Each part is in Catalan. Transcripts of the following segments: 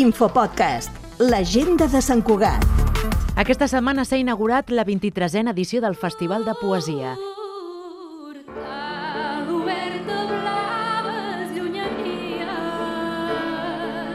Infopodcast, l'agenda de Sant Cugat. Aquesta setmana s'ha inaugurat la 23a edició del Festival de Poesia.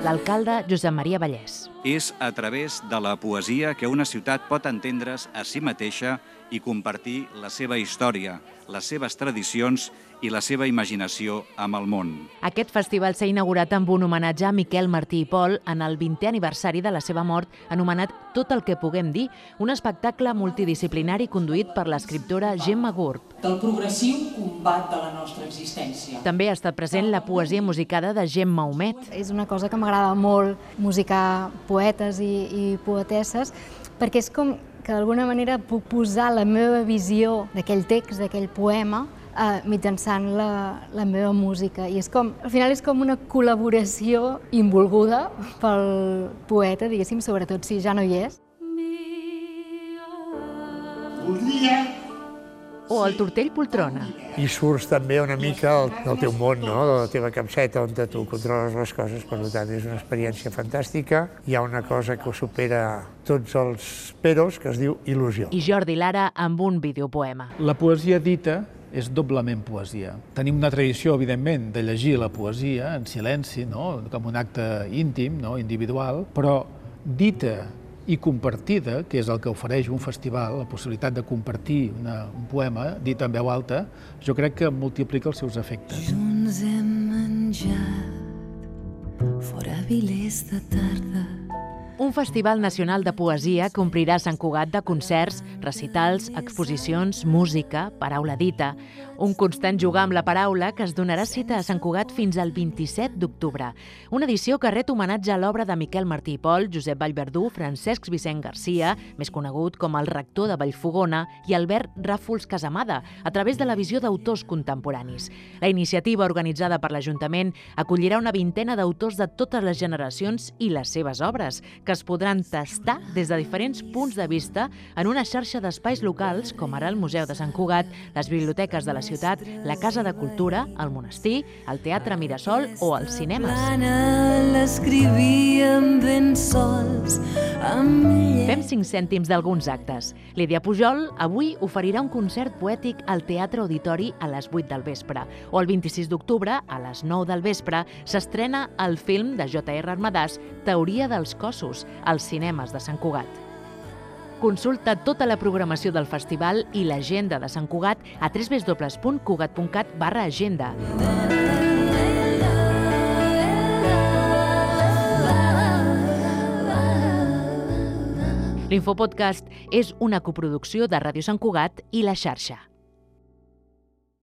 L'alcalde Josep Maria Vallès. És a través de la poesia que una ciutat pot entendre's a si mateixa i compartir la seva història, les seves tradicions i la seva imaginació amb el món. Aquest festival s'ha inaugurat amb un homenatge a Miquel Martí i Pol en el 20è aniversari de la seva mort, anomenat Tot el que puguem dir, un espectacle multidisciplinari conduït per l'escriptora Gemma Gurb. Del progressiu combat de la nostra existència. També ha estat present la poesia musicada de Gemma Humet. És una cosa que m'agrada molt, musicar poetes i, i poetesses, perquè és com que d'alguna manera puc posar la meva visió d'aquell text, d'aquell poema, eh, mitjançant la, la meva música. I és com, al final és com una col·laboració involguda pel poeta, diguéssim, sobretot si ja no hi és. Voldria O el Tortell Poltrona. i surts també una mica del, del teu món, no? de la teva capseta on tu controles les coses, per tant és una experiència fantàstica. Hi ha una cosa que supera tots els peros, que es diu il·lusió. I Jordi Lara amb un videopoema. La poesia dita és doblement poesia. Tenim una tradició, evidentment, de llegir la poesia en silenci, no? com un acte íntim, no? individual, però dita i compartida, que és el que ofereix un festival, la possibilitat de compartir una, un poema dit en veu alta, jo crec que multiplica els seus efectes. Junts hem menjat fora vilers de tarda. Un festival nacional de poesia que omplirà Sant Cugat de concerts, recitals, exposicions, música, paraula dita, un constant jugar amb la paraula que es donarà cita a Sant Cugat fins al 27 d'octubre. Una edició que ret homenatge a l'obra de Miquel Martí i Pol, Josep Vallverdú, Francesc Vicent Garcia, més conegut com el rector de Vallfogona, i Albert Ràfols Casamada, a través de la visió d'autors contemporanis. La iniciativa organitzada per l'Ajuntament acollirà una vintena d'autors de totes les generacions i les seves obres, que es podran tastar des de diferents punts de vista en una xarxa d'espais locals, com ara el Museu de Sant Cugat, les biblioteques de la ciutat, la Casa de Cultura, el Monestir, el Teatre Mirasol o els cinemes. L'escrivíem ben sols. Fem 5 cèntims d'alguns actes. Lídia Pujol avui oferirà un concert poètic al Teatre Auditori a les 8 del vespre. O el 26 d'octubre, a les 9 del vespre, s'estrena el film de J.R. Armadàs, Teoria dels cossos, als cinemes de Sant Cugat. Consulta tota la programació del festival i l'agenda de Sant Cugat a www.cugat.cat barra agenda. L'Infopodcast és una coproducció de Ràdio Sant Cugat i La Xarxa.